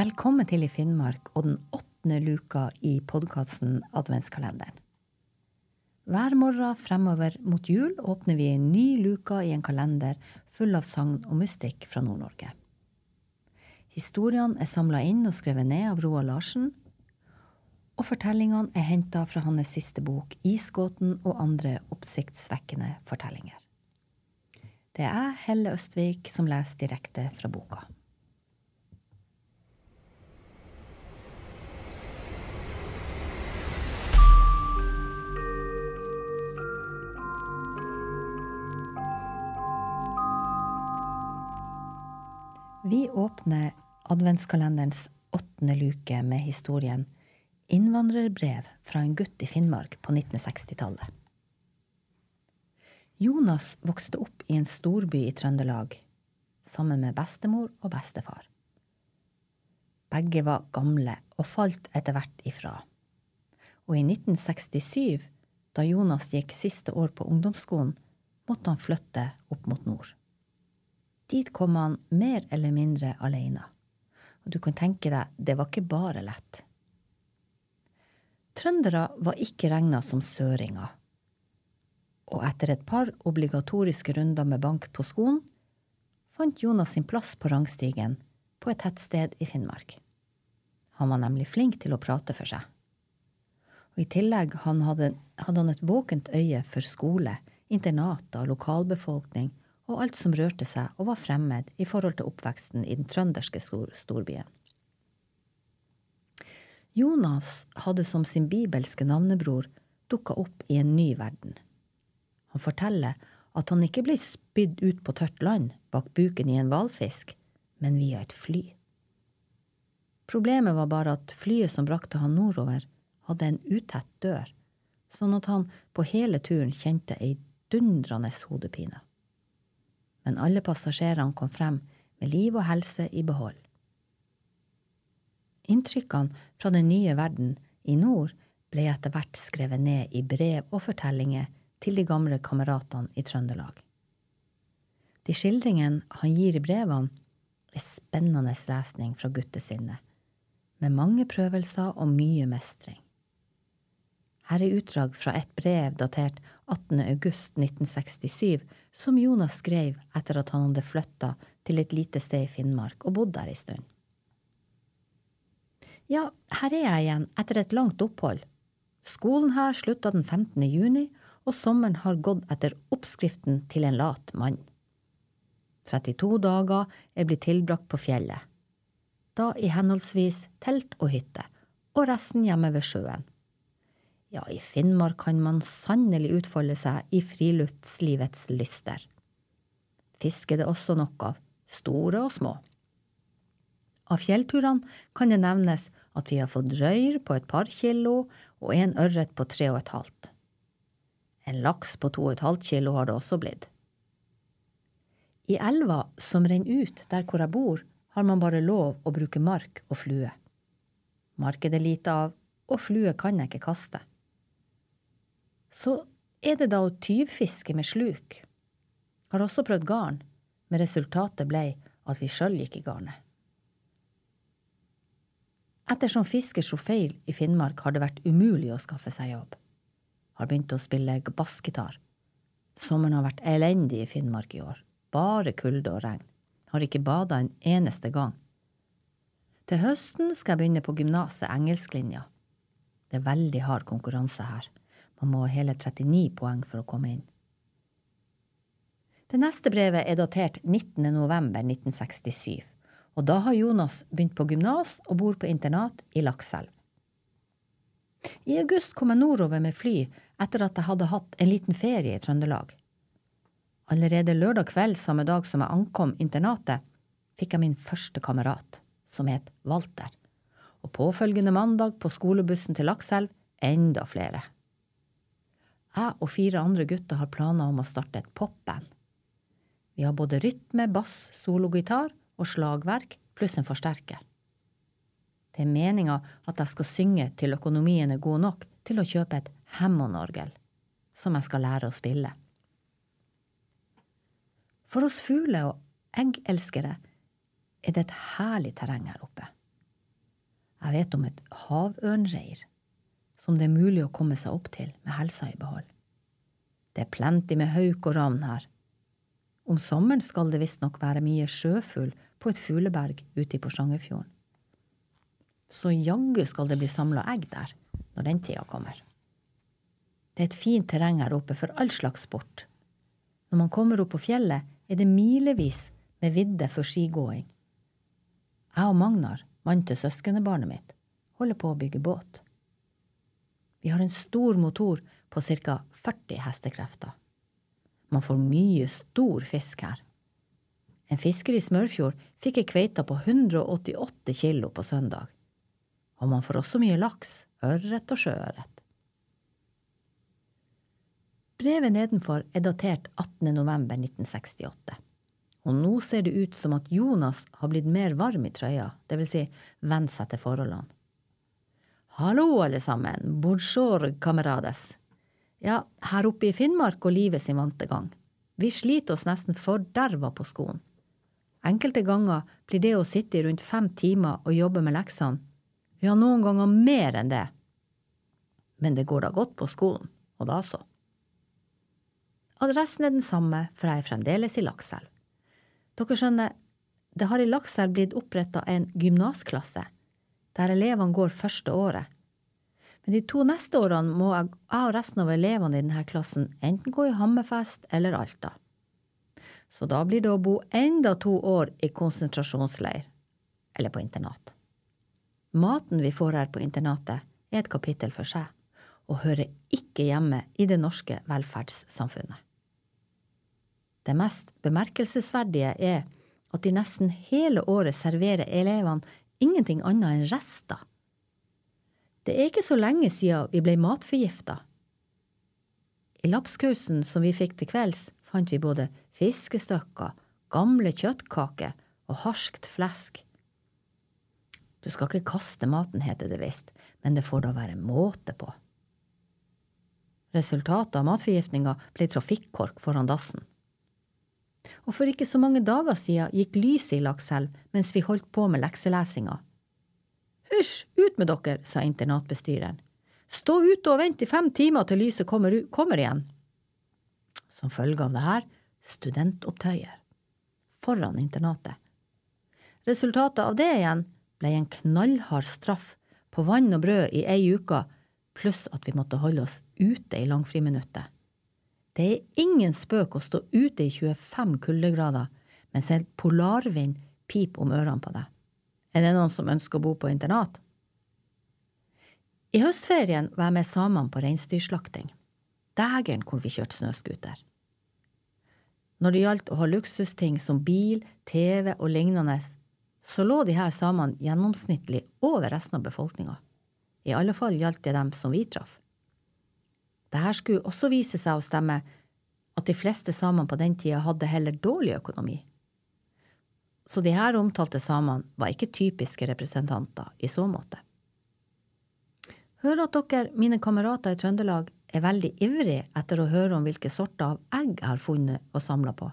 Velkommen til i Finnmark og den åttende luka i podkasten Adventskalenderen. Hver morgen fremover mot jul åpner vi en ny luka i en kalender full av sagn og mystikk fra Nord-Norge. Historiene er samla inn og skrevet ned av Roar Larsen, og fortellingene er henta fra hans siste bok Isgåten og andre oppsiktsvekkende fortellinger. Det er Helle Østvik som leser direkte fra boka. Vi åpner adventskalenderens åttende luke med historien Innvandrerbrev fra en gutt i Finnmark på 1960-tallet. Jonas vokste opp i en storby i Trøndelag sammen med bestemor og bestefar. Begge var gamle og falt etter hvert ifra. Og i 1967, da Jonas gikk siste år på ungdomsskolen, måtte han flytte opp mot nord. Dit kom han mer eller mindre alene. Og du kan tenke deg, det var ikke bare lett. Trøndere var ikke regna som søringer. Og etter et par obligatoriske runder med bank på skolen, fant Jonas sin plass på rangstigen på et tettsted i Finnmark. Han var nemlig flink til å prate for seg. Og I tillegg hadde, hadde han et våkent øye for skole, internater, lokalbefolkning og alt som rørte seg og var fremmed i forhold til oppveksten i den trønderske storbyen. Jonas hadde som sin bibelske navnebror dukka opp i en ny verden. Han forteller at han ikke ble spydd ut på tørt land bak buken i en hvalfisk, men via et fly. Problemet var bare at flyet som brakte han nordover, hadde en utett dør, sånn at han på hele turen kjente ei dundrende hodepine men alle passasjerene kom frem med liv og helse i behold. Inntrykkene fra den nye verden i nord ble etter hvert skrevet ned i brev og fortellinger til de gamle kameratene i Trøndelag. De skildringene han gir i brevene, er spennende lesning fra guttesinnet, med mange prøvelser og mye mestring. Her er utdrag fra et brev datert 18.8.1967 som Jonas skrev etter at han hadde flytta til et lite sted i Finnmark og bodd der ei stund. Ja, her er jeg igjen etter et langt opphold. Skolen her slutta den 15. juni, og sommeren har gått etter oppskriften til en lat mann. 32 dager er blitt tilbrakt på fjellet. Da i henholdsvis telt og hytte, og resten hjemme ved sjøen. Ja, i Finnmark kan man sannelig utfolde seg i friluftslivets lyster. Fisk er det også nok av, store og små. Av fjellturene kan det nevnes at vi har fått røyr på et par kilo og en ørret på tre og et halvt. En laks på to og et halvt kilo har det også blitt. I elva som renner ut der hvor jeg bor, har man bare lov å bruke mark og flue. Mark er det lite av, og flue kan jeg ikke kaste så er det da å tyvfiske med sluk. Har også prøvd garn, men resultatet ble at vi sjøl gikk i garnet. Ettersom fisker slo feil i Finnmark, har det vært umulig å skaffe seg jobb. Har begynt å spille bassgitar. Sommeren har vært elendig i Finnmark i år. Bare kulde og regn. Har ikke bada en eneste gang. Til høsten skal jeg begynne på gymnaset engelsklinja. Det er veldig hard konkurranse her. Man må hele 39 poeng for å komme inn. Det neste brevet er datert 19.11.1967, og da har Jonas begynt på gymnas og bor på internat i Lakselv. I august kom jeg nordover med fly etter at jeg hadde hatt en liten ferie i Trøndelag. Allerede lørdag kveld samme dag som jeg ankom internatet, fikk jeg min første kamerat, som het Walter, og påfølgende mandag på skolebussen til Lakselv enda flere. Jeg og fire andre gutter har planer om å starte et popband. Vi har både rytme, bass, sologitar og slagverk, pluss en forsterker. Det er meninga at jeg skal synge til økonomien er god nok til å kjøpe et Hammond-orgel, som jeg skal lære å spille. For oss fugler og eggelskere er det et herlig terreng her oppe. Jeg vet om et havørnreir som det er mulig å komme seg opp til med helsa i behold. Det er plenty med hauk og ravn her. Om sommeren skal det visstnok være mye sjøfugl på et fugleberg ute i Porsangerfjorden. Så jaggu skal det bli samla egg der når den tida kommer. Det er et fint terreng her oppe for all slags sport. Når man kommer opp på fjellet, er det milevis med vidde for skigåing. Jeg og Magnar, mannen til søskenbarnet mitt, holder på å bygge båt. Vi har en stor motor på ca. 40 hestekrefter. Man får mye stor fisk her. En fisker i Smørfjord fikk ei kveite på 188 kilo på søndag. Og man får også mye laks, ørret og sjøørret. Brevet nedenfor er datert 18. november 1968. Og nå ser det ut som at Jonas har blitt mer varm i trøya, vil si vent seg til forholdene. Hallo, alle sammen, bonjour, kamerades. Ja, her oppe i Finnmark går livet sin vante gang. Vi sliter oss nesten forderva på skolen. Enkelte ganger blir det å sitte i rundt fem timer og jobbe med leksene, ja, noen ganger mer enn det. Men det går da godt på skolen, og da så. Adressen er den samme, for jeg er fremdeles i Lakselv. Dere skjønner, det har i Lakselv blitt oppretta en gymnasklasse, der elevene går første året. Men de to neste årene må jeg og resten av elevene i denne klassen enten gå i Hammerfest eller Alta. Så da blir det å bo enda to år i konsentrasjonsleir, eller på internat. Maten vi får her på internatet, er et kapittel for seg, og hører ikke hjemme i det norske velferdssamfunnet. Det mest bemerkelsesverdige er at de nesten hele året serverer elevene ingenting annet enn rester. Det er ikke så lenge siden vi ble matforgifta. I lapskausen som vi fikk til kvelds, fant vi både fiskestykker, gamle kjøttkaker og harskt flesk. Du skal ikke kaste maten, heter det visst, men det får da være måte på. Resultatet av matforgiftninga ble trafikkork foran dassen. Og for ikke så mange dager siden gikk lyset i Lakselv mens vi holdt på med lekselesinga. Hysj, ut med dere, sa internatbestyreren. Stå ute og vent i fem timer til lyset kommer, kommer igjen. Som følge av det her studentopptøyer foran internatet. Resultatet av det igjen ble en knallhard straff på vann og brød i ei uke, pluss at vi måtte holde oss ute i langfriminuttet. Det er ingen spøk å stå ute i 25 kuldegrader mens en polarvind piper om ørene på deg. Er det noen som ønsker å bo på internat? I høstferien var jeg med samene på reinsdyrslakting. Dægeren hvor vi kjørte snøscooter. Når det gjaldt å ha luksusting som bil, TV og lignende, så lå de her samene gjennomsnittlig over resten av befolkninga. I alle fall gjaldt det dem som vi traff. Dette skulle også vise seg å stemme at de fleste samene på den tida hadde heller dårlig økonomi. Så de her omtalte samene var ikke typiske representanter i så måte. Hører at dere, mine kamerater i Trøndelag, er veldig ivrige etter å høre om hvilke sorter av egg jeg har funnet og samla på.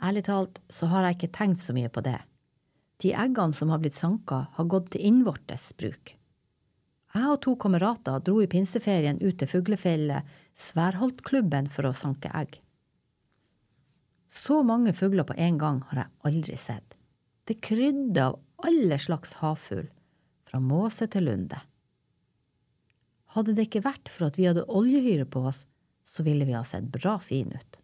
Ærlig talt så har jeg ikke tenkt så mye på det. De eggene som har blitt sanka, har gått til innvortes bruk. Jeg og to kamerater dro i pinseferien ut til fuglefjellet Sværholtklubben for å sanke egg. Så mange fugler på en gang har jeg aldri sett. Det krydder av alle slags havfugl, fra måse til lunde. Hadde det ikke vært for at vi hadde oljehyre på oss, så ville vi ha sett bra fine ut.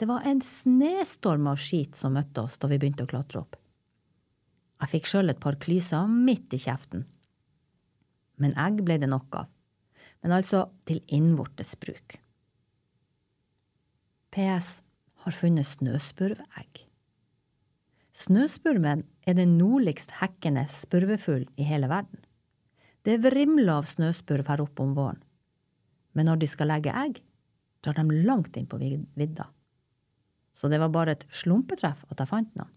Det var en snestorm av skit som møtte oss da vi begynte å klatre opp. Jeg fikk sjøl et par klyser midt i kjeften men egg ble det nok av. Men altså til innvortes bruk. PS har funnet snøspurvegg. Snøspurven er den nordligst hekkende spurvefugl i hele verden. Det vrimler av snøspurv her oppe om våren. Men når de skal legge egg, drar de langt inn på vidda. Så det var bare et slumpetreff at jeg fant noen.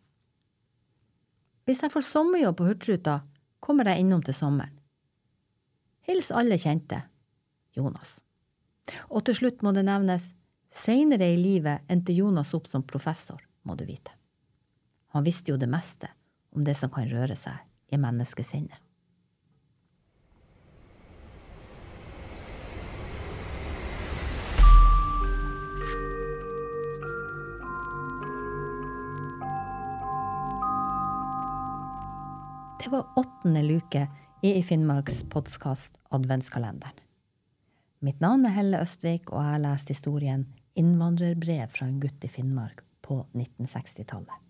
Hvis jeg får sommerjobb på Hurtigruta, kommer jeg innom til sommeren. Hils alle kjente. Jonas. Og til slutt må det nevnes, seinere i livet endte Jonas opp som professor, må du vite. Han visste jo det meste om det som kan røre seg i menneskesinnet. Det var åttende luke I Finnmarks podkast Adventskalenderen. Mitt navn er Helle Østvik, og jeg har lest historien Innvandrerbrev fra en gutt i Finnmark på 1960-tallet.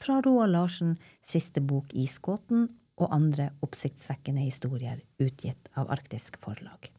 Fra Roald Larsen, siste bok Isgåten, og andre oppsiktsvekkende historier utgitt av Arktisk Forlag.